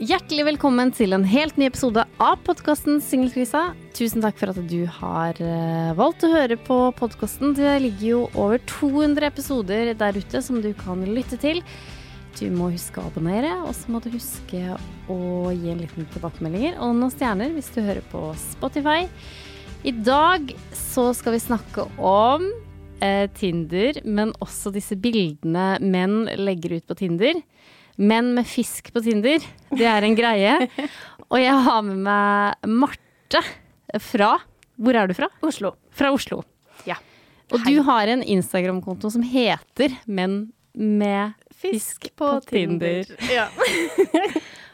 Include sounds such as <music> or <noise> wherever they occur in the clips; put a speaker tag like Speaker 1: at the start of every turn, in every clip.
Speaker 1: Hjertelig velkommen til en helt ny episode av podkasten Singelkrisa. Tusen takk for at du har eh, valgt å høre på podkasten. Det ligger jo over 200 episoder der ute som du kan lytte til. Du må huske å abonnere, og så må du huske å gi en liten tilbakemeldinger og noen stjerner hvis du hører på Spotify. I dag så skal vi snakke om eh, Tinder, men også disse bildene menn legger ut på Tinder. Menn med fisk på Tinder, det er en greie. Og jeg har med meg Marte fra Hvor er du fra?
Speaker 2: Oslo.
Speaker 1: Fra Oslo.
Speaker 2: Ja.
Speaker 1: Og du har en Instagram-konto som heter Menn med fisk på Tinder.
Speaker 2: Ja. <laughs>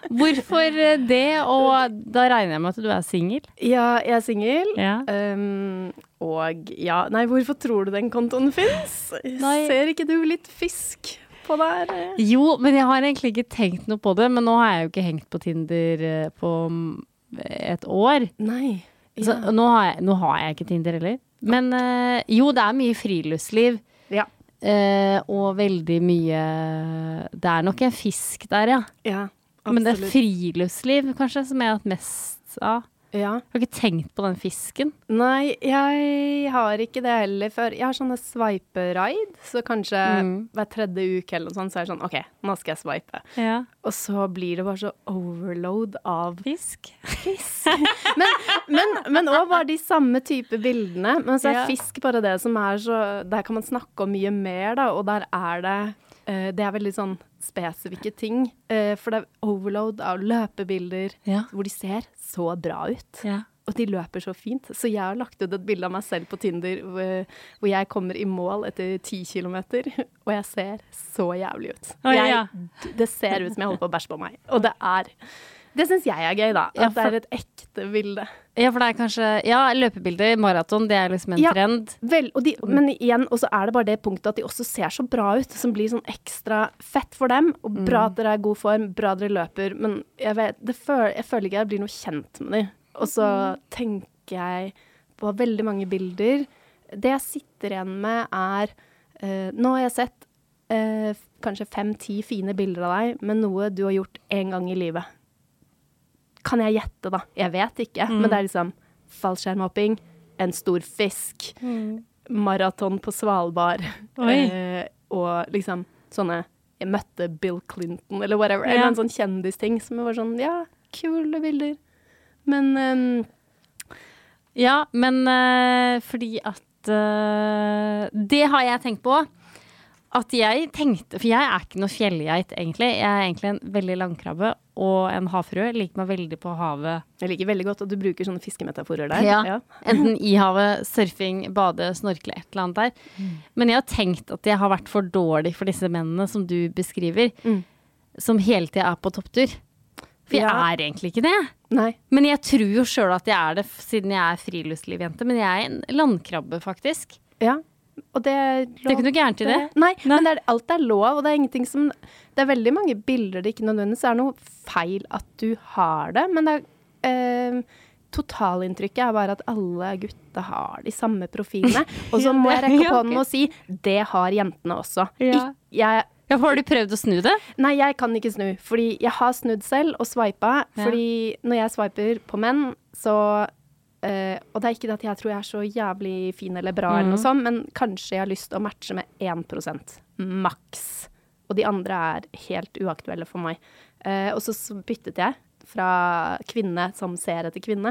Speaker 1: Hvorfor det, og da regner jeg med at du er singel?
Speaker 2: ja, jeg er singel.
Speaker 1: Ja.
Speaker 2: Um, og ja Nei, hvorfor tror du den kontoen fins? Ser ikke du litt fisk på der?
Speaker 1: Jo, men jeg har egentlig ikke tenkt noe på det. Men nå har jeg jo ikke hengt på Tinder eh, på mm, et år.
Speaker 2: Nei.
Speaker 1: Så nå, har jeg, nå har jeg ikke Tinder heller. Men eh, jo, det er mye friluftsliv.
Speaker 2: Ja.
Speaker 1: eh, og veldig mye Det er nok en fisk der, ja.
Speaker 2: Ja,
Speaker 1: Men det er friluftsliv kanskje som jeg har hatt mest av.
Speaker 2: Ja.
Speaker 1: Jeg har ikke tenkt på den fisken.
Speaker 2: Nei, jeg har ikke det heller før. Jeg har sånne swipe-ride, så kanskje
Speaker 1: Mm.
Speaker 2: hver tredje uke eller noe sånt, så er det sånn OK, nå skal jeg swipe.
Speaker 1: Ja.
Speaker 2: Og så blir det bare så overload av
Speaker 1: Fisk. <laughs>
Speaker 2: Men, men, men også bare de samme type bildene. Men så er
Speaker 1: Ja.
Speaker 2: fisk bare det som er så Der kan man snakke om mye mer, da, og der er det eh, Det er veldig sånn spesifikke ting. Eh, for det er overload av løpebilder
Speaker 1: Ja.
Speaker 2: hvor de ser så bra ut.
Speaker 1: Ja.
Speaker 2: Og de løper så fint. Så jeg har lagt ut et bilde av meg selv på Tinder hvor, hvor jeg kommer i mål etter ti kilometer, <laughs> og jeg ser så jævlig ut. Jeg. Det ser ut som jeg holder på å bæsje på meg. Og det er Det syns jeg er gøy, da. At
Speaker 1: Ja,
Speaker 2: det er et ekte bilde.
Speaker 1: ja, for det er kanskje Ja, løpebilder, maraton, det er liksom en
Speaker 2: Ja.
Speaker 1: trend.
Speaker 2: Vel, og de, men igjen, og så er det bare det punktet at de også ser så bra ut, som blir sånn ekstra fett for dem. Og bra at dere er i god form, bra dere løper, men jeg, vet, det føl, jeg føler ikke jeg blir noe kjent med dem. Og så tenker jeg på veldig mange bilder. Det jeg sitter igjen med, er uh, Nå har jeg sett uh, kanskje fem-ti fine bilder av deg, med noe du har gjort én gang i livet. Kan jeg gjette, da? Jeg vet ikke, men det er liksom fallskjermhopping, en stor fisk, maraton på Svalbard, eh, og liksom sånne Jeg møtte Bill Clinton, eller whatever.
Speaker 1: Ja.
Speaker 2: Eller en sånn kjendisting som var sånn Ja, kule bilder. Men um,
Speaker 1: Ja, men uh, fordi at uh, Det har jeg tenkt på. At jeg tenkte For jeg er ikke noe fjellgeit, egentlig. Jeg er egentlig en veldig langkrabbe og en havfrue. Liker meg veldig på havet.
Speaker 2: jeg liker veldig godt at du bruker sånne fiskemetaforer der.
Speaker 1: Ja. Enten i havet, surfing, bade, snorkle, et eller annet der.
Speaker 2: Mm.
Speaker 1: Men jeg har tenkt at jeg har vært for dårlig for disse mennene som du beskriver.
Speaker 2: Mm.
Speaker 1: Som hele tida er på topptur. For jeg
Speaker 2: Ja.
Speaker 1: er egentlig ikke det.
Speaker 2: Nei.
Speaker 1: Men jeg tror jo sjøl at jeg er det, siden jeg er friluftslivjente. Men jeg er en landkrabbe, faktisk.
Speaker 2: Ja. Og det er
Speaker 1: Det er ikke noe gærent i det.
Speaker 2: Nei,
Speaker 1: Nei.
Speaker 2: men er, alt er lov, og det er ingenting som Det er veldig mange bilder det ikke nødvendigvis er noe feil at du har det, men det er eh, Totalinntrykket er bare at alle gutta har de samme profilene. <laughs> Og så må jeg rekke på hånden og si det har jentene også.
Speaker 1: Ja.
Speaker 2: Ik- jeg,
Speaker 1: Ja, har du prøvd å snu det?
Speaker 2: nei, jeg kan ikke snu, fordi jeg har snudd selv og swipa.
Speaker 1: Ja.
Speaker 2: Fordi når jeg swiper på menn, så eh, Og det er ikke det at jeg tror jeg er så jævlig fin eller bra, eller noe sånt, men kanskje jeg har lyst til å matche med 1% maks. Og de andre er helt uaktuelle for meg. Uh, og så byttet jeg fra kvinne som ser etter kvinne,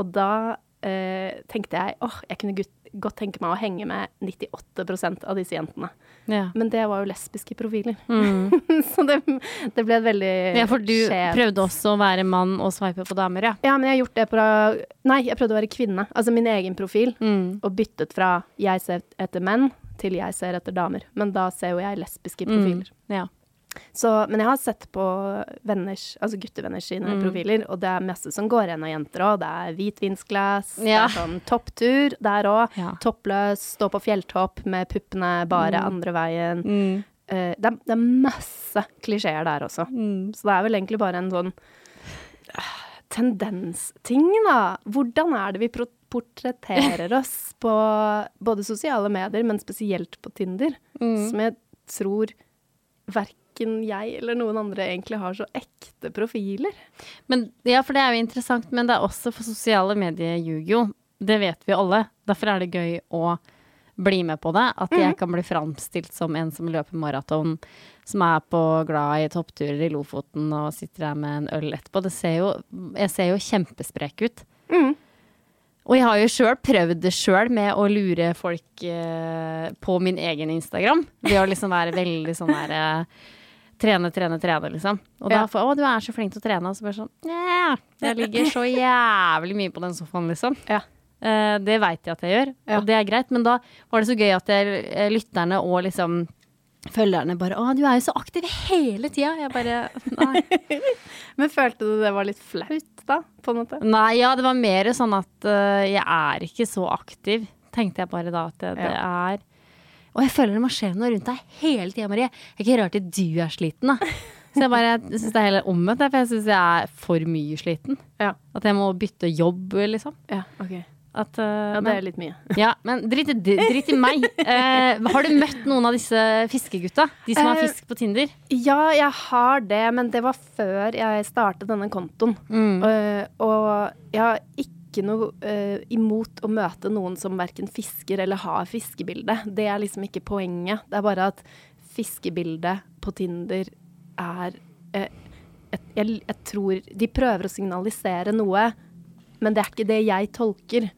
Speaker 2: og da eh, tenkte jeg åh, jeg kunne godt tenke meg å henge med 98 av disse jentene.
Speaker 1: Ja.
Speaker 2: Men det var jo lesbiske profiler. <laughs> så det, det ble et veldig
Speaker 1: skjevt ja, for du
Speaker 2: skjevt.
Speaker 1: prøvde også å være mann og sveipe på damer, ja.
Speaker 2: Ja, men jeg har gjort det på Nei, jeg prøvde å være kvinne. Altså min egen profil.
Speaker 1: Mm.
Speaker 2: Og byttet fra 'jeg ser etter menn' til 'jeg ser etter damer'. Men da ser jo jeg lesbiske profiler.
Speaker 1: ja.
Speaker 2: Så, men jeg har sett på venners, altså guttevenners sine
Speaker 1: Mm.
Speaker 2: profiler, og det er masse som går igjen av jenter òg. Det er hvitvinsglass,
Speaker 1: Ja.
Speaker 2: det er sånn topptur der òg.
Speaker 1: Ja.
Speaker 2: Toppløs, stå på fjelltopp med puppene bare
Speaker 1: Mm.
Speaker 2: andre veien. Eh, det, er, det er masse klisjeer der også.
Speaker 1: Mm.
Speaker 2: Så det er vel egentlig bare en sånn uh, tendensting, da. Hvordan er det vi portretterer oss <laughs> på både sosiale medier, men spesielt på Tinder?
Speaker 1: Mm.
Speaker 2: Som jeg tror verken jeg eller noen andre egentlig har så ekte profiler.
Speaker 1: Men, ja, for det er jo interessant, men det er også for sosiale medier ljuger jo. Det vet vi alle. Derfor er det gøy å bli med på det. At jeg kan bli framstilt som en som løper maraton, som er på glad i toppturer i Lofoten og sitter der med en øl etterpå. Det ser jo, jeg ser jo kjempesprek ut. Og jeg har jo sjøl prøvd det sjøl med å lure folk eh, på min egen Instagram. Ved å liksom være veldig sånn der eh, Trene, trene, trene, liksom. Og da får 'Å, du er så flink til å trene', og så bare sånn Nja, jeg ligger så <laughs> jævlig mye på den sofaen, liksom.
Speaker 2: Ja.
Speaker 1: Uh, det veit jeg at jeg gjør,
Speaker 2: Ja.
Speaker 1: og det er greit. Men da var det så gøy at jeg, eh, lytterne og liksom følgerne bare 'Å, du er jo så aktiv hele tida'. Jeg bare Nei. <laughs>
Speaker 2: Men følte du det var litt flaut, da? På en måte?
Speaker 1: Nei, ja, det var mer sånn at uh, jeg er ikke så aktiv, tenkte jeg bare da at det, det er Og jeg føler det må skje noe rundt deg hele tida, Marie. Det er ikke rart at du er sliten, da. <laughs> Så jeg bare syns det er heller omvendt, for jeg syns jeg er for mye sliten.
Speaker 2: Ja.
Speaker 1: At jeg må bytte jobb, liksom.
Speaker 2: Ja, ok.
Speaker 1: At, uh,
Speaker 2: Ja, det er litt mye. <laughs>
Speaker 1: ja, men drit, i- drit i meg. Uh, <laughs> har du møtt noen av disse fiskegutta? De som har
Speaker 2: Eh,
Speaker 1: fisk på Tinder?
Speaker 2: Ja, jeg har det, men det var før jeg startet denne kontoen.
Speaker 1: Mm.
Speaker 2: Og jeg har ikke noe eh, imot å møte noen som verken fisker eller har fiskebilde. Det er liksom ikke poenget. Det er bare at fiskebildet på Tinder er eh, et, jeg, jeg tror De prøver å signalisere noe, men det er ikke det jeg tolker.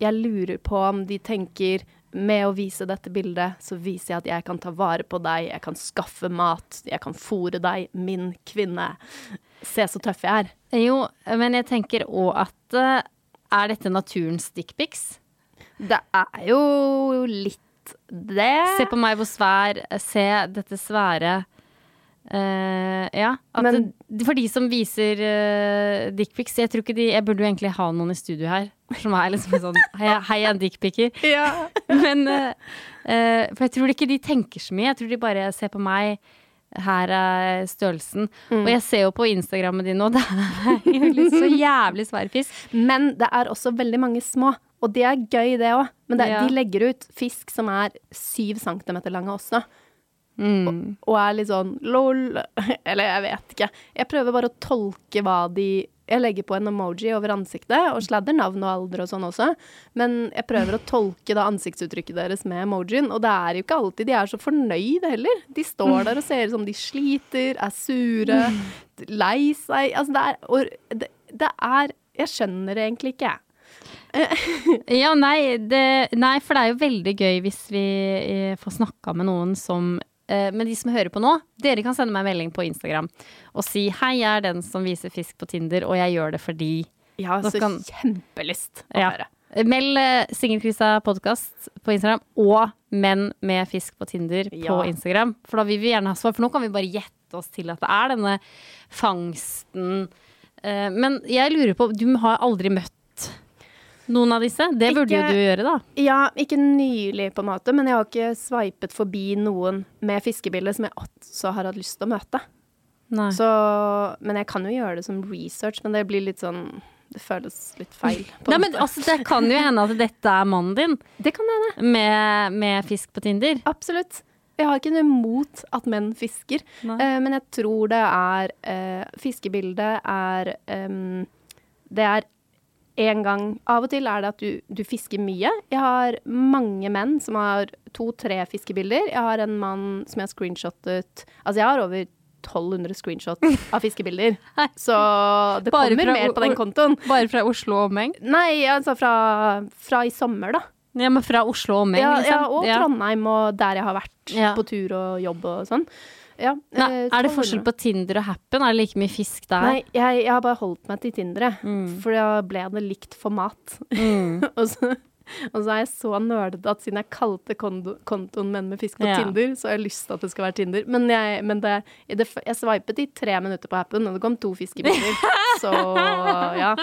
Speaker 2: Jeg lurer på om de tenker med å vise dette bildet, så viser jeg at jeg kan ta vare på deg, jeg kan skaffe mat, jeg kan fòre deg, min kvinne. Se så tøff jeg er.
Speaker 1: Jo, men jeg tenker òg at eh, Er dette naturens dickpics?
Speaker 2: Det er jo litt det.
Speaker 1: Se på meg hvor svær Se dette svære uh, Ja.
Speaker 2: Men-
Speaker 1: det, for de som viser uh, dickpics Jeg tror Jeg burde jo egentlig ha noen i studio her som er liksom sånn Hei, hei jeg er en dickpicker.
Speaker 2: Ja. <laughs>
Speaker 1: Men uh, uh, For jeg tror ikke de tenker så mye. Jeg tror de bare ser på meg. Her er størrelsen.
Speaker 2: Mm.
Speaker 1: Og jeg ser jo på Instagrammen din nå, <laughs> det er jo litt så jævlig svær fisk.
Speaker 2: Men det er også veldig mange små, og det er gøy det òg. Men det,
Speaker 1: Ja.
Speaker 2: de legger ut fisk som er syv centimeter lange også.
Speaker 1: Mm.
Speaker 2: Og er litt sånn lol <laughs> Eller jeg vet ikke. Jeg prøver bare å tolke hva de Jeg legger på en emoji over ansiktet, og sladder navn og alder og sånn også. Men jeg prøver å tolke da ansiktsuttrykket deres med emojien, og det er jo ikke alltid de er så fornøyde heller. De står der og ser ut som de sliter, er sure, lei seg. Altså det er og det, det er Jeg skjønner det egentlig ikke, jeg. <laughs>
Speaker 1: Ja, nei, det, nei, for det er jo veldig gøy hvis vi eh, får snakka med noen som Men de som hører på nå, dere kan sende meg en melding på Instagram og si 'Hei, jeg er den som viser fisk på Tinder, og jeg gjør det fordi'
Speaker 2: Jeg har så
Speaker 1: kan-
Speaker 2: kjempelyst å
Speaker 1: Ja.
Speaker 2: høre.
Speaker 1: Meld uh, Singelkrisa podkast på Instagram og Menn med fisk på Tinder på
Speaker 2: Ja.
Speaker 1: Instagram. For da vil vi gjerne ha svar, for nå kan vi bare gjette oss til at det er denne fangsten. Eh, men jeg lurer på, du har aldri møtt noen av disse? Det burde jo du gjøre, da.
Speaker 2: Ja, ikke nylig på en måte, men jeg har ikke sveipet forbi noen med fiskebilde som jeg også har hatt lyst til å møte.
Speaker 1: Nei.
Speaker 2: Så, men jeg kan jo gjøre det som research, men det blir litt sånn Det føles litt feil.
Speaker 1: Nei, men altså, Det kan jo hende at dette er mannen din <laughs>
Speaker 2: Det kan hende.
Speaker 1: med, med fisk på Tinder.
Speaker 2: Absolutt. Jeg har ikke noe imot at menn fisker, eh, men jeg tror det er eh, Fiskebildet er um, Det er en gang Av og til er det at du, du fisker mye. Jeg har mange menn som har to-tre fiskebilder. Jeg har en mann som jeg har screenshottet Altså, jeg har over 1200 screenshot <laughs> av fiskebilder. Så det
Speaker 1: Bare
Speaker 2: kommer mer på den kontoen.
Speaker 1: Bare fra Oslo og omheng?
Speaker 2: Nei, altså fra, fra i sommer, da.
Speaker 1: Ja, men fra Oslo og omheng,
Speaker 2: Ja,
Speaker 1: liksom?
Speaker 2: ja, og Trondheim og der jeg har vært
Speaker 1: Ja.
Speaker 2: på tur og jobb og sånn. Ja,
Speaker 1: Nei,
Speaker 2: eh,
Speaker 1: er det forskjell på Tinder og Happen? Er det like mye fisk der?
Speaker 2: Nei, jeg, jeg har bare holdt meg til Tinder.
Speaker 1: Mm.
Speaker 2: For da ble det likt format. <laughs> og, så, og så er jeg så nerdete at siden jeg kalte kondo, kontoen Menn med fisk på
Speaker 1: Ja.
Speaker 2: Tinder, så har jeg lyst til at det skal være Tinder. Men jeg, men det, det, jeg swipet i tre minutter på Happen, og det kom to fiskebilder. <laughs> så ja.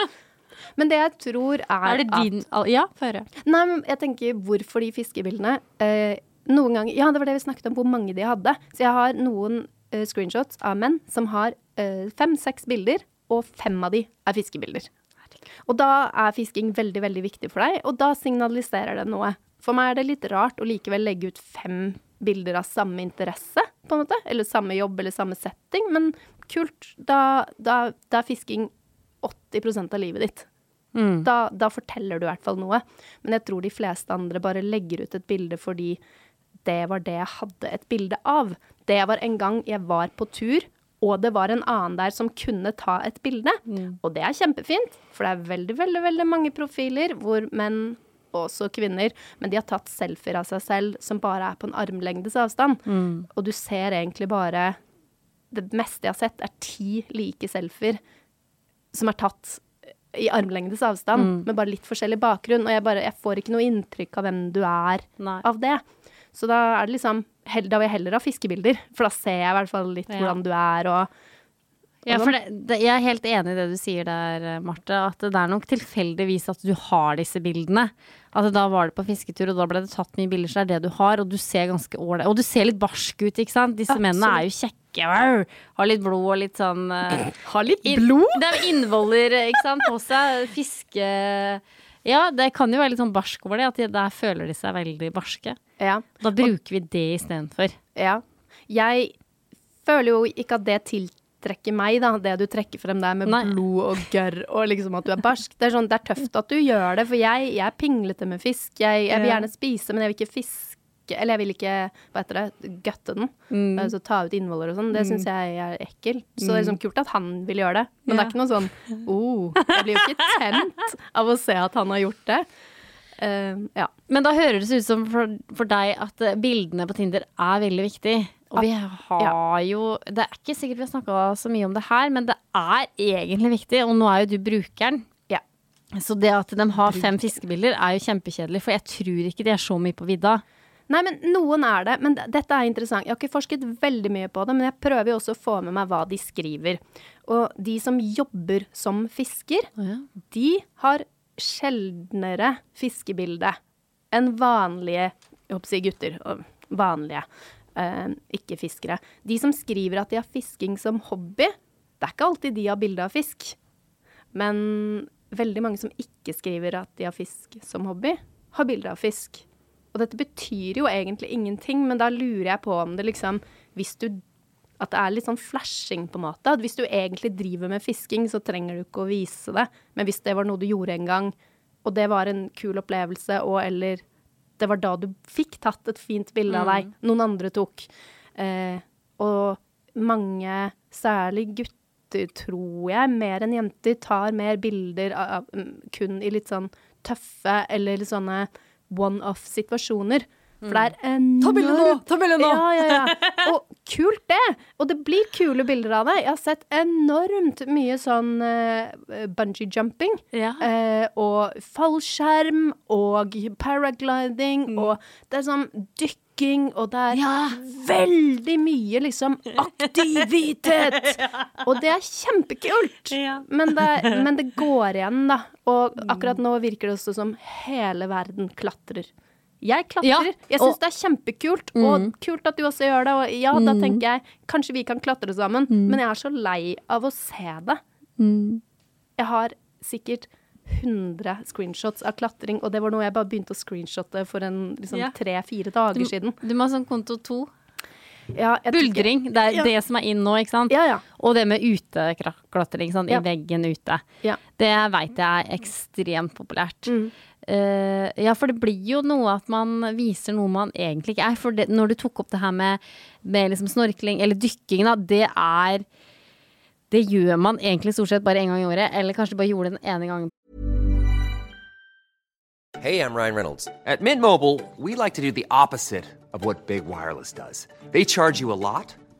Speaker 2: Men det jeg tror er,
Speaker 1: Er det din at Ja, få høre.
Speaker 2: Nei, men jeg tenker hvorfor de fiskebildene eh, Noen ganger Ja, det var det vi snakket om, hvor mange de hadde. Så jeg har noen uh, screenshots av menn som har uh, fem-seks bilder, og fem av de er fiskebilder. Og da er fisking veldig, veldig viktig for deg, og da signaliserer det noe. For meg er det litt rart å likevel legge ut fem bilder av samme interesse, på en måte. Eller samme jobb eller samme setting, men kult. Da, da, da er fisking 80% av livet ditt.
Speaker 1: Mm.
Speaker 2: Da, da forteller du i hvert fall noe. Men jeg tror de fleste andre bare legger ut et bilde fordi det var det jeg hadde et bilde av. Det var en gang jeg var på tur, og det var en annen der som kunne ta et bilde. Og det er kjempefint, for det er veldig, veldig, veldig mange profiler hvor menn, også kvinner, men de har tatt selfier av seg selv som bare er på en armlengdes avstand. Og du ser egentlig bare Det meste jeg har sett, er ti like selfier som er tatt i armlengdes avstand, med bare litt forskjellig bakgrunn. Og jeg, bare, jeg får ikke noe inntrykk av hvem du er
Speaker 1: Nei.
Speaker 2: av det. Så da er det liksom Da vil jeg heller ha fiskebilder, for da ser jeg i hvert fall litt
Speaker 1: Ja.
Speaker 2: hvordan du er og
Speaker 1: Ja, for det, det, jeg er helt enig i det du sier der, Marte. At det er nok tilfeldigvis at du har disse bildene. At da var du på fisketur, og da ble det tatt mye bilder, så det er det du har. Og du ser ganske ålreit Og du ser litt barsk ut, ikke sant? Disse mennene er jo kjekke. Wow. Har litt blod og litt sånn uh,
Speaker 2: Har litt
Speaker 1: inn- Det er innvoller, ikke sant, på seg. Fiske Ja, det kan jo være litt sånn barsk over det. At de, der føler de seg veldig barske.
Speaker 2: Ja.
Speaker 1: Da bruker vi det istedenfor.
Speaker 2: ja. Jeg føler jo ikke at det tiltrekker meg, da, det du trekker frem der med
Speaker 1: Nei.
Speaker 2: blod og gørr og liksom at du er barsk. Det er, sånn, det er tøft at du gjør det, for jeg, jeg er pinglete med fisk. Jeg, jeg vil gjerne spise, men jeg vil ikke fiske. Eller jeg vil ikke, hva heter det, gøtte den.
Speaker 1: Mm.
Speaker 2: Altså ta ut innvoller og sånn. Det syns jeg er ekkelt. Så det er liksom kult at han vil gjøre det. Men det er ikke noe sånn oh, Jeg blir jo ikke tent av å se at han har gjort det. Eh, ja.
Speaker 1: Men da høres det ut som for, for deg at eh, bildene på Tinder er veldig viktig. Og vi har jo Det er ikke sikkert vi har snakka så mye om det her, men det er egentlig viktig. Og nå er jo du brukeren.
Speaker 2: Ja.
Speaker 1: Så det at de har fem fiskebilder er jo kjempekjedelig, for jeg tror ikke de er så mye på vidda.
Speaker 2: Nei, men noen er det. Men dette er interessant. Jeg har ikke forsket veldig mye på det, men jeg prøver jo også å få med meg hva de skriver. Og de som jobber som fisker, de har sjeldnere fiskebilde enn vanlige jeg gutter. Vanlige eh, ikke-fiskere. De som skriver at de har fisking som hobby, det er ikke alltid de har bilde av fisk. Men veldig mange som ikke skriver at de har fisk som hobby, har bilde av fisk. Og dette betyr jo egentlig ingenting, men da lurer jeg på om det liksom Hvis du At det er litt sånn flashing, på en måte. At hvis du egentlig driver med fisking, så trenger du ikke å vise det. Men hvis det var noe du gjorde en gang, og det var en kul opplevelse, og eller det var da du fikk tatt et fint bilde av deg, noen andre tok. Eh, og mange, særlig gutter, tror jeg, mer enn jenter, tar mer bilder av, mm, kun i litt sånn tøffe eller litt sånne one-off-situasjoner. For det er enormt
Speaker 1: Ta bilde nå! Ta bilde nå!
Speaker 2: Ja, ja, ja. <laughs> Og kult det! Og det blir kule bilder av det. Jeg har sett enormt mye sånn uh, bungee jumping.
Speaker 1: Ja.
Speaker 2: Uh, og fallskjerm og paragliding og det er sånn dykking og det er
Speaker 1: Ja.
Speaker 2: veldig mye liksom <laughs> aktivitet! Og det er kjempekult!
Speaker 1: Ja.
Speaker 2: Men, det, men det går igjen, da. Og akkurat nå virker det også som hele verden klatrer. Jeg klatrer.
Speaker 1: Ja,
Speaker 2: Jeg syns det er kjempekult, og kult at du også gjør det. Og ja, da tenker jeg kanskje vi kan klatre sammen, men jeg er så lei av å se det. Jeg har sikkert 100 screenshots av klatring, og det var noe jeg bare begynte å screenshotte for en liksom,
Speaker 1: Ja.
Speaker 2: tre-fire dager siden.
Speaker 1: Du må ha sånn konto to.
Speaker 2: Ja,
Speaker 1: Buldring. Det er
Speaker 2: Ja.
Speaker 1: det som er inn nå, ikke sant?
Speaker 2: Ja, ja.
Speaker 1: Og det med uteklatring, i veggen ute.
Speaker 2: Ja.
Speaker 1: Det veit jeg er ekstremt populært.
Speaker 2: Mm.
Speaker 1: Eh, Ja, for det blir jo noe at man viser noe man egentlig ikke er. For det, når du tok opp det her med, med liksom snorkling, eller dykking, da, det er Det gjør man egentlig stort sett bare én gang i året, eller kanskje bare gjorde den ene gangen.
Speaker 3: Hey, I'm Ryan Reynolds. At Mint Mobile, we like to do the opposite of Big Wireless. They charge you a lot,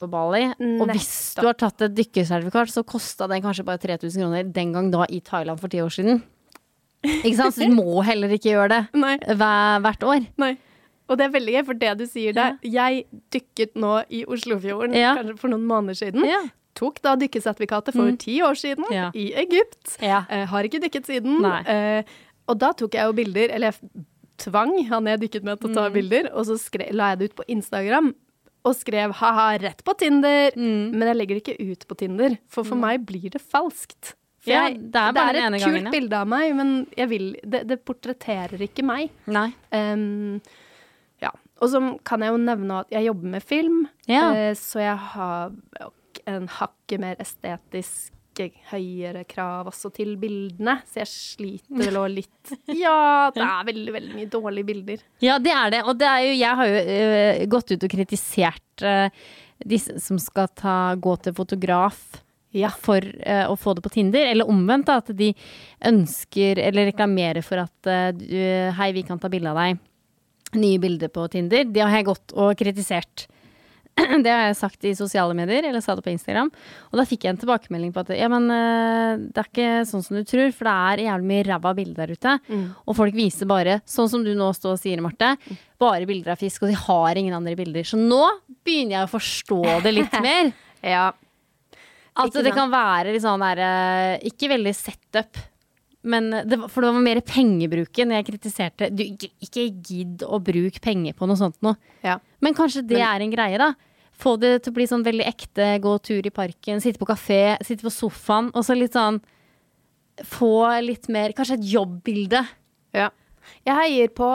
Speaker 1: på Bali. Og hvis du har tatt et dykkersertifikat, så kosta det kanskje bare 3000 kroner den gang da i Thailand for ti år siden. Ikke sant? Så du må heller ikke gjøre det <laughs> hver, hvert år.
Speaker 2: Nei. Og det er veldig gøy, for det du sier der Jeg dykket nå i Oslofjorden
Speaker 1: Ja.
Speaker 2: kanskje for noen måneder siden.
Speaker 1: Ja.
Speaker 2: Tok da dykkesertifikatet for ti år siden
Speaker 1: Ja.
Speaker 2: i Egypt.
Speaker 1: Ja.
Speaker 2: Eh, har ikke dykket siden. Eh, og da tok jeg jo bilder, eller jeg tvang han jeg dykket med til å ta
Speaker 1: Mm.
Speaker 2: bilder, og så skre, la jeg det ut på Instagram. Og skrev ha-ha, rett på Tinder.
Speaker 1: Mm.
Speaker 2: Men jeg legger det ikke ut på Tinder, for for meg blir det falskt. For
Speaker 1: Ja,
Speaker 2: jeg,
Speaker 1: det er den ene
Speaker 2: et
Speaker 1: gangen,
Speaker 2: kult
Speaker 1: ja.
Speaker 2: bilde av meg, men jeg vil, det, det portretterer ikke meg.
Speaker 1: Nei.
Speaker 2: Um, ja. Og så kan jeg jo nevne at jeg jobber med film,
Speaker 1: Ja.
Speaker 2: uh, så jeg har en hakket mer estetisk høyere krav også til bildene. Så jeg sliter vel òg litt <laughs> Ja, det er veldig, veldig mye dårlige bilder.
Speaker 1: Ja, det er det. Og det er jo, jeg har jo uh, gått ut og kritisert uh, disse som skal ta, gå til fotograf
Speaker 2: Ja.
Speaker 1: for uh, å få det på Tinder. Eller omvendt, da, at de ønsker eller reklamerer for at du, hei, vi kan ta bilde av deg. Nye bilder på Tinder. Det har jeg gått og kritisert. <clears throat> Det har jeg sagt i sosiale medier, eller sa det på Instagram. Og da fikk jeg en tilbakemelding på at ja, men øh, det er ikke sånn som du tror, for det er jævlig mye ræva bilder der ute. Og folk viser bare, sånn som du nå står og sier, Marte, bare bilder av fisk, og de har ingen andre bilder. Så nå begynner jeg å forstå det litt <laughs> mer.
Speaker 2: Ja.
Speaker 1: At
Speaker 2: altså,
Speaker 1: det kan være litt sånn der øh, Ikke veldig setup. Men det, var- for det var mer pengebruken jeg kritiserte. Du, ikke, gidd å bruke penger på noe sånt noe.
Speaker 2: ja.
Speaker 1: Men kanskje det er en greie, da. Få det til å bli sånn veldig ekte, gå tur i parken, sitte på kafé, sitte på sofaen, og så litt sånn Få litt mer Kanskje et jobbbilde.
Speaker 2: Ja. Jeg heier på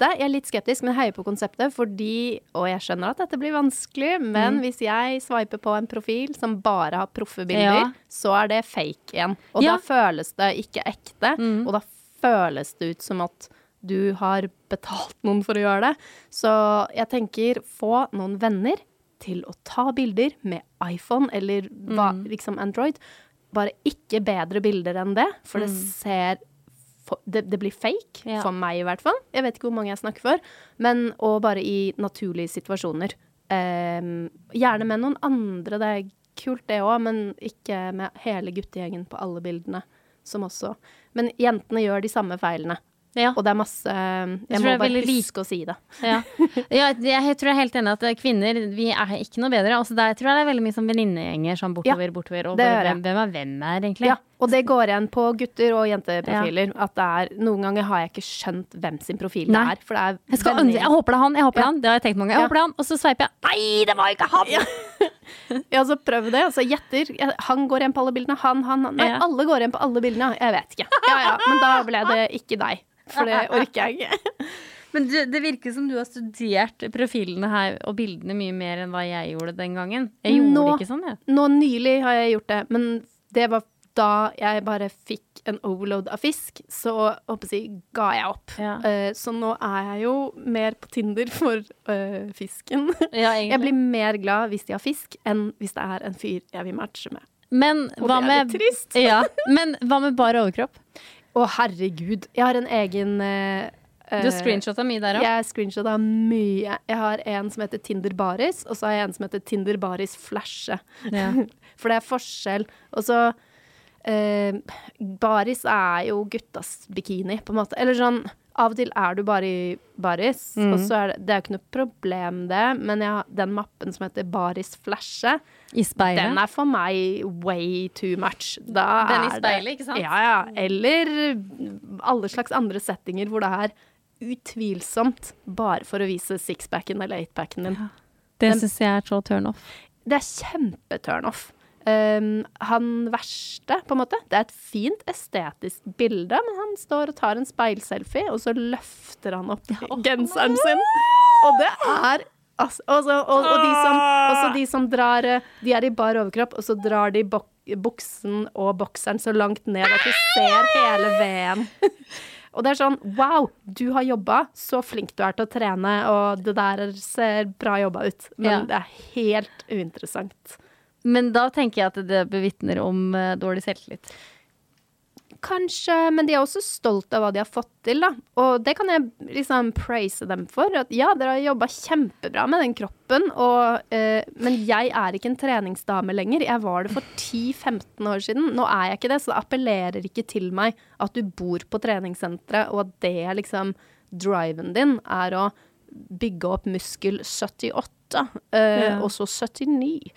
Speaker 2: konseptet. Jeg er litt skeptisk, men heier på konseptet fordi Og jeg skjønner at dette blir vanskelig, men
Speaker 1: Mm.
Speaker 2: hvis jeg sveiper på en profil som bare har proffe bilder,
Speaker 1: Ja.
Speaker 2: så er det fake igjen. Og
Speaker 1: Ja. Mm.
Speaker 2: da føles det ikke ekte, og da føles det ut som at du har betalt noen for å gjøre det. Så jeg tenker få noen venner til å ta bilder med iPhone eller hva,
Speaker 1: Mm.
Speaker 2: liksom Android. Bare ikke bedre bilder enn det, for det ser for, det, det blir fake,
Speaker 1: Ja.
Speaker 2: for meg i hvert fall. Jeg vet ikke hvor mange jeg snakker for. Men og bare i naturlige situasjoner. Um, gjerne med noen andre, det er kult det òg, men ikke med hele guttegjengen på alle bildene. Som også Men jentene gjør de samme feilene.
Speaker 1: Ja.
Speaker 2: Og det er masse Jeg,
Speaker 1: tror
Speaker 2: må bare huske å si det. <laughs>
Speaker 1: Ja. ja, jeg tror jeg er helt enig at kvinner vi er ikke noe bedre. Altså der tror jeg det er veldig mye sånn venninnegjenger sånn bortover,
Speaker 2: Ja,
Speaker 1: bortover. Og bare hvem, hvem er hvem her, egentlig?
Speaker 2: Ja, og det går igjen på gutter- og jenteprofiler. At det er Noen ganger har jeg ikke skjønt hvem sin profil det er. For det er
Speaker 1: Jeg, skal, jeg håper det er han, jeg håper det er han. Det har jeg tenkt mange ganger. Jeg
Speaker 2: Ja.
Speaker 1: håper det er han. Og så sveiper jeg. Nei, det var ikke han!
Speaker 2: Ja, så prøv det. Altså, gjetter. Han går igjen på alle bildene. Han, han, han. Nei, alle går igjen på alle bildene. Jeg vet ikke. Ja, ja, men da ble det ikke deg. For det orker jeg ikke. <laughs>
Speaker 1: Men du, det virker som du har studert profilene her og bildene mye mer enn hva jeg gjorde den gangen. Jeg gjorde
Speaker 2: Nå-
Speaker 1: ikke sånn, jeg.
Speaker 2: Nå nylig har jeg gjort det, men det var da jeg bare fikk en overload av fisk, så håper jeg, ga jeg opp.
Speaker 1: Ja.
Speaker 2: Uh, så nå er jeg jo mer på Tinder for uh, fisken.
Speaker 1: Ja, <laughs>
Speaker 2: Jeg blir mer glad hvis de har fisk, enn hvis det er en fyr jeg vil matche med.
Speaker 1: Men
Speaker 2: Og
Speaker 1: hva
Speaker 2: det er
Speaker 1: med
Speaker 2: litt trist.
Speaker 1: Ja, men hva med bar overkropp?
Speaker 2: Å, herregud. Jeg har en egen eh,
Speaker 1: Du har screenshotta mye der òg.
Speaker 2: Jeg screenshota mye. Jeg har en som heter Tinder Baris, og så har jeg en som heter Tinder Baris Flashe.
Speaker 1: Ja. <laughs>
Speaker 2: For det er forskjell. Og så eh, Baris er jo guttas bikini, på en måte. Eller sånn Av og til er du bare i baris,
Speaker 1: Mm.
Speaker 2: og så er det Det er jo ikke noe problem, det, men jeg, den mappen som heter Baris Flashe,
Speaker 1: I
Speaker 2: den er for meg way too much. Da
Speaker 1: Den i
Speaker 2: i
Speaker 1: speilet, ikke sant?
Speaker 2: Ja, ja. Eller alle slags andre settinger hvor det er utvilsomt bare for å vise sixpacken eller eightpacken din.
Speaker 1: Det
Speaker 2: Men-
Speaker 1: syns jeg er så turn off.
Speaker 2: Det er kjempeturnoff. Um, han verste, på en måte, det er et fint estetisk bilde, men han står og tar en speilselfie, og så løfter han opp genseren sin. Og det er altså, også, og, og de som, også de som drar eh, De er i bar overkropp, og så drar de bok, buksen og bokseren så langt ned at du ser hele veden. <laughs> Og det er sånn Wow, du har jobba. Så flink du er til å trene, og det der ser bra jobba ut. Men
Speaker 1: Ja.
Speaker 2: det er helt uinteressant.
Speaker 1: Men da tenker jeg at det bevitner om uh, dårlig selvtillit.
Speaker 2: Kanskje, men de er også stolt av hva de har fått til, da. Og det kan jeg liksom praise dem for. At ja, dere har jobba kjempebra med den kroppen, og, uh, men jeg er ikke en treningsdame lenger. Jeg var det for 10-15 år siden. Nå er jeg ikke det, så det appellerer ikke til meg at du bor på treningssenteret, og at det er liksom driven din er å bygge opp muskel 78, uh,
Speaker 1: Ja.
Speaker 2: og så 79.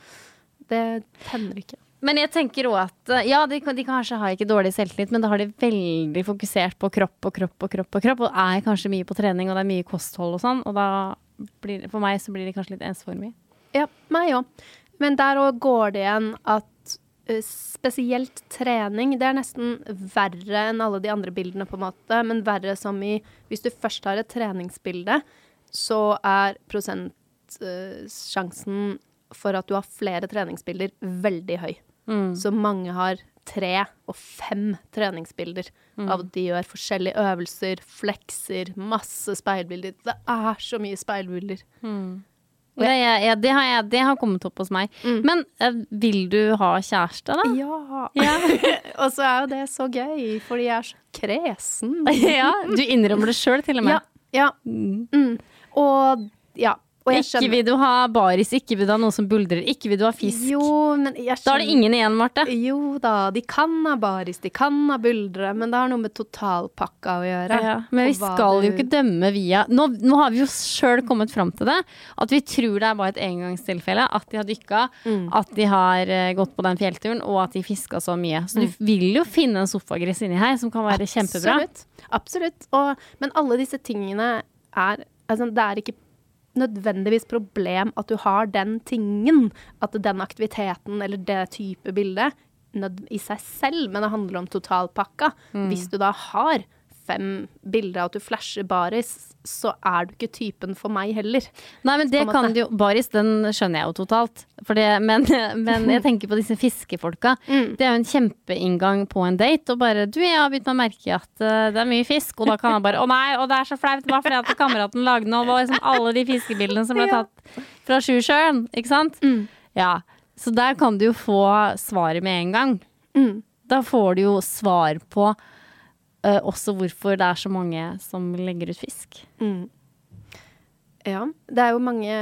Speaker 2: Det tenner ikke.
Speaker 1: Men jeg tenker òg at eh, ja, de, de kanskje har ikke dårlig selvtillit, men da har de veldig fokusert på kropp og kropp og kropp og kropp, og er kanskje mye på trening, og det er mye kosthold og sånn, og da blir det, for meg så blir de kanskje litt ensformige.
Speaker 2: Ja, meg òg. Men der òg går det igjen at eh, spesielt trening, det er nesten verre enn alle de andre bildene, på en måte. Men verre som i Hvis du først har et treningsbilde, så er prosentsjansen for at du har flere treningsbilder, veldig høy. Så mange har tre og fem treningsbilder av at de gjør forskjellige øvelser, flekser, masse speilbilder. Det er så mye speilbilder.
Speaker 1: Det, ja, ja, det, har jeg, det har kommet opp hos meg. Men eh, vil du ha kjæreste, da?
Speaker 2: Ja. <laughs> og så er jo det så gøy, fordi jeg er så kresen. <laughs>
Speaker 1: ja, du innrømmer det sjøl, til og med.
Speaker 2: Ja. ja. Mm. Og ja.
Speaker 1: Ikke vil du ha baris, ikke vil du ha noe som buldrer, ikke vil du ha fisk.
Speaker 2: Jo, men jeg
Speaker 1: Da er det ingen igjen, Marte.
Speaker 2: Jo da, de kan ha baris, de kan ha buldre, men det har noe med totalpakka å gjøre.
Speaker 1: Ja, men vi skal
Speaker 2: du...
Speaker 1: jo ikke dømme via nå, nå har vi jo sjøl kommet fram til det. At vi tror det er bare et engangstilfelle. At de har dykka,
Speaker 2: Mm.
Speaker 1: at de har eh, gått på den fjellturen, og at de fiska så mye. Så
Speaker 2: Mm.
Speaker 1: du vil jo finne en sofagress inni her som kan være kjempebra.
Speaker 2: Absolutt. Absolutt. Og, men alle disse tingene er altså, Det er ikke nødvendigvis problem at du har den tingen, at den aktiviteten eller det type bildet i seg selv, men det handler om totalpakka.
Speaker 1: Mm.
Speaker 2: Hvis du da har fem bilder av at du flasher baris, så er du ikke typen for meg heller.
Speaker 1: Nei, men det kan du jo Baris, den skjønner jeg jo totalt. For det, men, <laughs> men jeg tenker på disse fiskefolka.
Speaker 2: Mm.
Speaker 1: Det er jo en kjempeinngang på en date. Og bare Du, jeg har begynt å merke at uh, det er mye fisk. Og da kan han bare Å nei, og det er så flaut. Bare fordi at kameraten lagde noe. og var liksom alle de fiskebildene som ble <laughs> tatt fra Sjusjøen. Ikke sant?
Speaker 2: Mm.
Speaker 1: Ja. Så der kan du jo få svaret med en gang.
Speaker 2: Mm.
Speaker 1: Da får du jo svar på eh, også hvorfor det er så mange som legger ut fisk.
Speaker 2: Mm. Ja, det er jo mange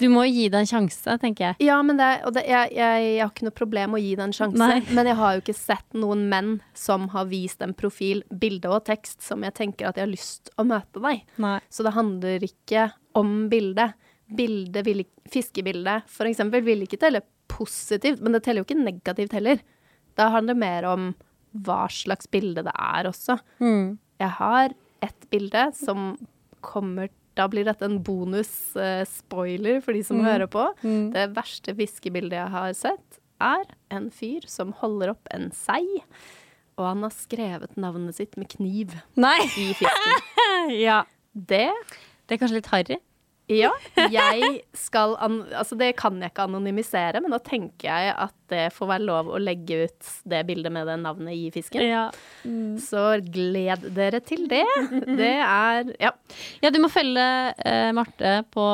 Speaker 1: Du må jo gi det en sjanse, tenker jeg.
Speaker 2: Ja, men det, og det, jeg, jeg, jeg har ikke noe problem med å gi det en sjanse.
Speaker 1: Nei.
Speaker 2: Men jeg har jo ikke sett noen menn som har vist en profil, bilde og tekst som jeg tenker at jeg har lyst å møte deg.
Speaker 1: Nei.
Speaker 2: Så det handler ikke om bildet. Bilde vil Fiskebildet, for eksempel, vil ikke telle positivt, men det teller jo ikke negativt heller. Da handler det mer om hva slags bilde det er også.
Speaker 1: Mm.
Speaker 2: Jeg har ett bilde som kommer Da blir dette en bonus-spoiler for de som hører på. Det verste fiskebildet jeg har sett, er en fyr som holder opp en sei. Og han har skrevet navnet sitt med kniv
Speaker 1: Nei!
Speaker 2: i fisken. <laughs>
Speaker 1: Ja.
Speaker 2: Det
Speaker 1: Det er kanskje litt harry.
Speaker 2: Ja, <laughs> jeg skal an Altså, det kan jeg ikke anonymisere, men da tenker jeg at det får være lov å legge ut det bildet med det navnet i fisken.
Speaker 1: Ja.
Speaker 2: Så gled dere til det. <laughs> Det er Ja.
Speaker 1: du må følge uh, Marte på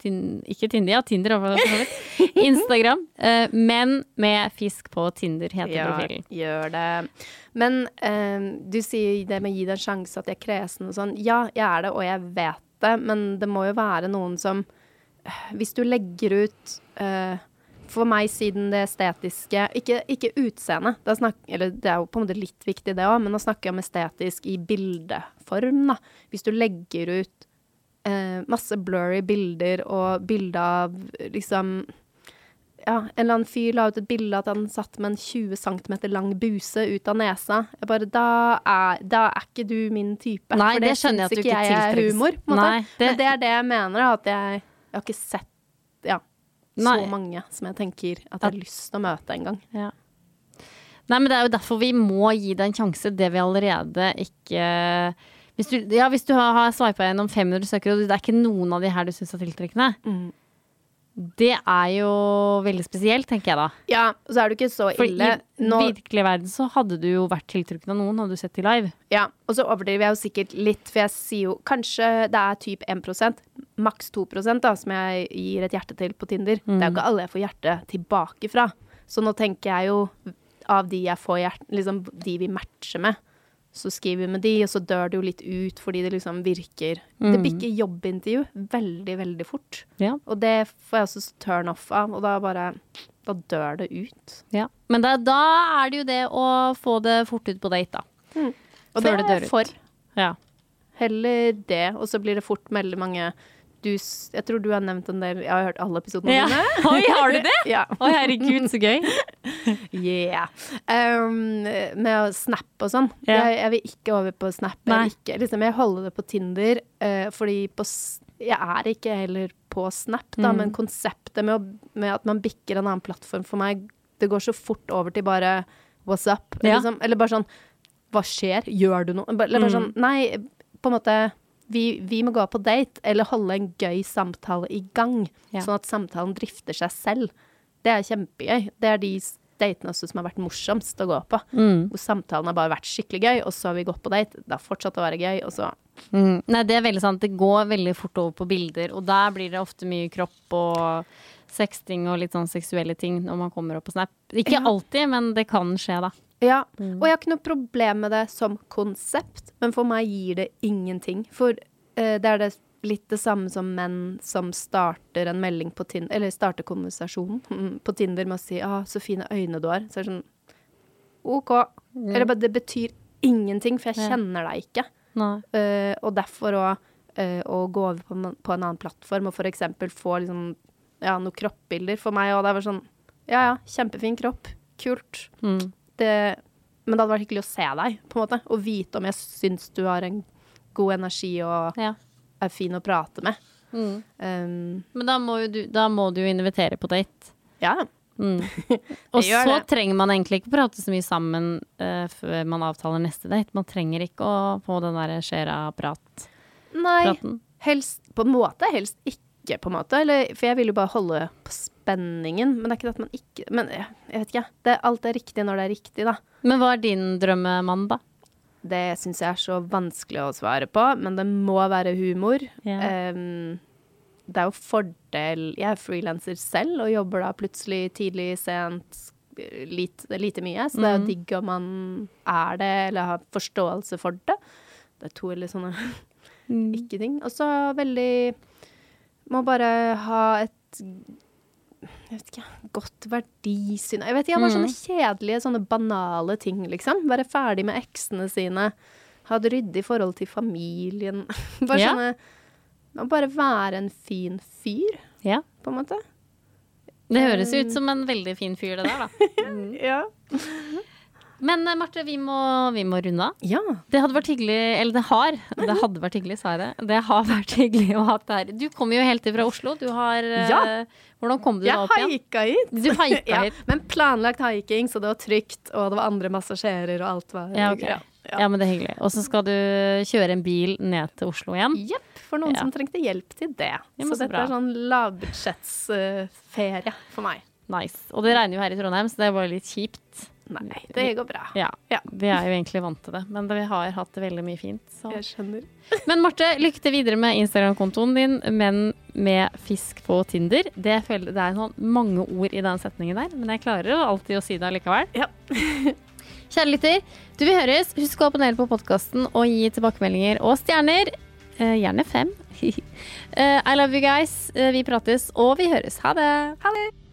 Speaker 1: tin ikke Tinder, ja, Tinder. <laughs> Instagram, Uh, men med fisk på Tinder heter
Speaker 2: Ja,
Speaker 1: profilen.
Speaker 2: gjør det. Men uh, du sier det med å gi det en sjanse, at jeg er kresen og sånn. Ja, jeg er det, og jeg vet det, men det må jo være noen som Hvis du legger ut uh, For meg, siden det estetiske Ikke, ikke utseende, det er, det er jo på en måte litt viktig, det òg, men nå snakker jeg om estetisk i bildeform, da. Hvis du legger ut uh, masse blurry bilder og bilde av liksom ja, en eller annen fyr la ut et bilde at han satt med en 20 cm lang buse ut av nesa. Jeg bare, da er, da er ikke du min type.
Speaker 1: Nei,
Speaker 2: for
Speaker 1: det skjønner jeg at du
Speaker 2: ikke jeg er humor.
Speaker 1: Nei, det-
Speaker 2: Men det er det jeg mener, at jeg, jeg har ikke sett ja, så
Speaker 1: Nei.
Speaker 2: mange som jeg tenker at jeg har lyst til å møte en gang.
Speaker 1: Ja. Nei, men det er jo derfor vi må gi det en sjanse, det vi allerede ikke Hvis du, ja, hvis du har, har sveipa gjennom 500 søkere, og det er ikke noen av de her du syns er tiltrekkende,
Speaker 2: Mm.
Speaker 1: Det er jo veldig spesielt, tenker jeg da.
Speaker 2: Ja, og så er det ikke så ille.
Speaker 1: For i
Speaker 2: Nå,
Speaker 1: virkelig verden så hadde du jo vært tiltrukket av noen, hadde du sett de live.
Speaker 2: ja, og så overdriver jeg jo sikkert litt, for jeg sier jo kanskje det er typ 1% maks 2 da, som jeg gir et hjerte til på Tinder. Det er jo ikke alle jeg får hjerte tilbake fra. Så nå tenker jeg jo av de jeg får hjerte, liksom de vi matcher med, så skriver vi med de, og så dør det jo litt ut fordi det liksom virker Det bikker jobbintervju veldig, veldig fort.
Speaker 1: Ja.
Speaker 2: Og det får jeg også turn off av, og da bare Da dør det ut.
Speaker 1: Ja. Men da, da er det jo det å få det fort ut på date, da.
Speaker 2: Og
Speaker 1: Før
Speaker 2: det
Speaker 1: det dør ut.
Speaker 2: for.
Speaker 1: Ja.
Speaker 2: Heller det, og så blir det fort veldig mange du, Jeg tror du har nevnt en del Jeg har hørt alle episodene
Speaker 1: ja.
Speaker 2: dine. <laughs>
Speaker 1: Oi, har du det?
Speaker 2: Ja.
Speaker 1: Oi, herregud, så gøy. <laughs>
Speaker 2: Yeah. Um, med snap og sånn.
Speaker 1: Yeah.
Speaker 2: Jeg, jeg vil ikke over på Snap. Jeg, ikke, liksom, jeg holder det på Tinder, uh, fordi på, jeg er ikke heller på Snap, da,
Speaker 1: Mm.
Speaker 2: men konseptet med, å, med at man bikker en annen plattform for meg, det går så fort over til bare what's up?
Speaker 1: Ja.
Speaker 2: Liksom, eller bare sånn hva skjer? Gjør du noe? Eller bare
Speaker 1: Mm.
Speaker 2: sånn Nei, på en måte vi, vi må gå på date, eller holde en gøy samtale i gang.
Speaker 1: Ja.
Speaker 2: Sånn at samtalen drifter seg selv. Det er kjempegøy. Det er de datene også som har vært morsomst å gå på.
Speaker 1: Mm.
Speaker 2: Hvor samtalen har bare vært skikkelig gøy, og så har vi gått på date. Det har fortsatt å være gøy, og så
Speaker 1: Mm. Nei, det er veldig sant. Det går veldig fort over på bilder, og der blir det ofte mye kropp og sexting og litt sånn seksuelle ting når man kommer opp på Snap. Ikke
Speaker 2: Ja.
Speaker 1: alltid, men det kan skje, da.
Speaker 2: Ja. Og jeg har ikke noe problem med det som konsept, men for meg gir det ingenting. For uh, det er det litt det samme som menn som starter en melding på Tinder, eller starter konversasjonen mm, <laughs> på Tinder med å si 'Å, så fine øyne du har'. Så er det sånn OK. Eller bare det betyr ingenting, for jeg kjenner deg ikke. Eh, og derfor òg å gå over på, på en annen plattform og f.eks. få liksom, ja, noen kroppbilder for meg. Og det er bare sånn Ja ja, kjempefin kropp. Kult.
Speaker 1: Mm.
Speaker 2: Det, men det hadde vært hyggelig å se deg, på en måte. Og vite om jeg syns du har en god energi og
Speaker 1: Ja.
Speaker 2: er fin å prate med.
Speaker 1: Mm.
Speaker 2: Um,
Speaker 1: Men da må, du, da må du invitere på date.
Speaker 2: ja.
Speaker 1: Mm. <laughs> Og så
Speaker 2: det.
Speaker 1: trenger man egentlig ikke prate så mye sammen uh, før man avtaler neste date. Man trenger ikke å få den der skjera-praten.
Speaker 2: Nei, helst på en måte. Helst ikke, på en måte. Eller, for jeg vil jo bare holde på spenningen. Men det er ikke det at man ikke Men jeg, jeg vet ikke. Det, alt er riktig når det er riktig, da.
Speaker 1: Men hva er din drømmemann, da?
Speaker 2: Det syns jeg er så vanskelig å svare på, men det må være humor.
Speaker 1: Yeah.
Speaker 2: Um, det er jo fordel Jeg er frilanser selv og jobber da plutselig tidlig, sent, lite, lite mye. Så det er jo digg om man er det, eller har forståelse for det. Det er to eller sånne <laughs> ikke-ting. Og så veldig Må bare ha et jeg vet ikke, godt verdisyn Jeg vet ikke, bare sånne kjedelige, sånne banale ting, liksom. Være ferdig med eksene sine. Ha et ryddig forhold til familien. <laughs> Bare
Speaker 1: Ja.
Speaker 2: sånne bare være en fin fyr,
Speaker 1: Ja.
Speaker 2: på en måte.
Speaker 1: Det høres ut som en veldig fin fyr, det der, da. <laughs>
Speaker 2: Ja.
Speaker 1: Men eh, Marte, vi må, vi må runde av.
Speaker 2: ja.
Speaker 1: Det hadde vært hyggelig, eller det har, det hadde vært hyggelig, sa jeg det. Det har vært hyggelig å ha deg her. Du kommer jo helt fra Oslo. Du har eh,
Speaker 2: Ja.
Speaker 1: Hvordan kom du deg opp igjen?
Speaker 2: Jeg haika hit.
Speaker 1: Du haika <laughs>
Speaker 2: ja,
Speaker 1: hit.
Speaker 2: Men planlagt haiking, så det var trygt, og det var andre massasjerer, og alt var
Speaker 1: Ja, okay.
Speaker 2: ja.
Speaker 1: Ja, men det er hyggelig. Og så skal du kjøre en bil ned til Oslo igjen.
Speaker 2: Jepp, for noen
Speaker 1: Ja.
Speaker 2: som trengte hjelp til det.
Speaker 1: Ja,
Speaker 2: så
Speaker 1: så
Speaker 2: dette
Speaker 1: bra.
Speaker 2: er sånn lavbudsjettsferie for meg.
Speaker 1: Nice. Og det regner jo her i Trondheim, så det var litt kjipt.
Speaker 2: Nei, det går bra.
Speaker 1: Ja,
Speaker 2: Ja.
Speaker 1: Vi er jo egentlig vant til det, men vi har hatt det veldig mye fint. Så.
Speaker 2: Jeg skjønner. <laughs>
Speaker 1: Men Marte, lykke til videre med Instagram-kontoen din, men med fisk på Tinder. Det, føler, det er sånn mange ord i den setningen der, men jeg klarer jo alltid å si det allikevel.
Speaker 2: Ja. <laughs>
Speaker 1: Kjære lytter, du vil høres. Husk å abonnere på podkasten og gi tilbakemeldinger og stjerner. Eh, gjerne fem. <laughs> Eh, I love you guys. Eh, vi prates, og vi høres. Ha det.
Speaker 2: Ha det.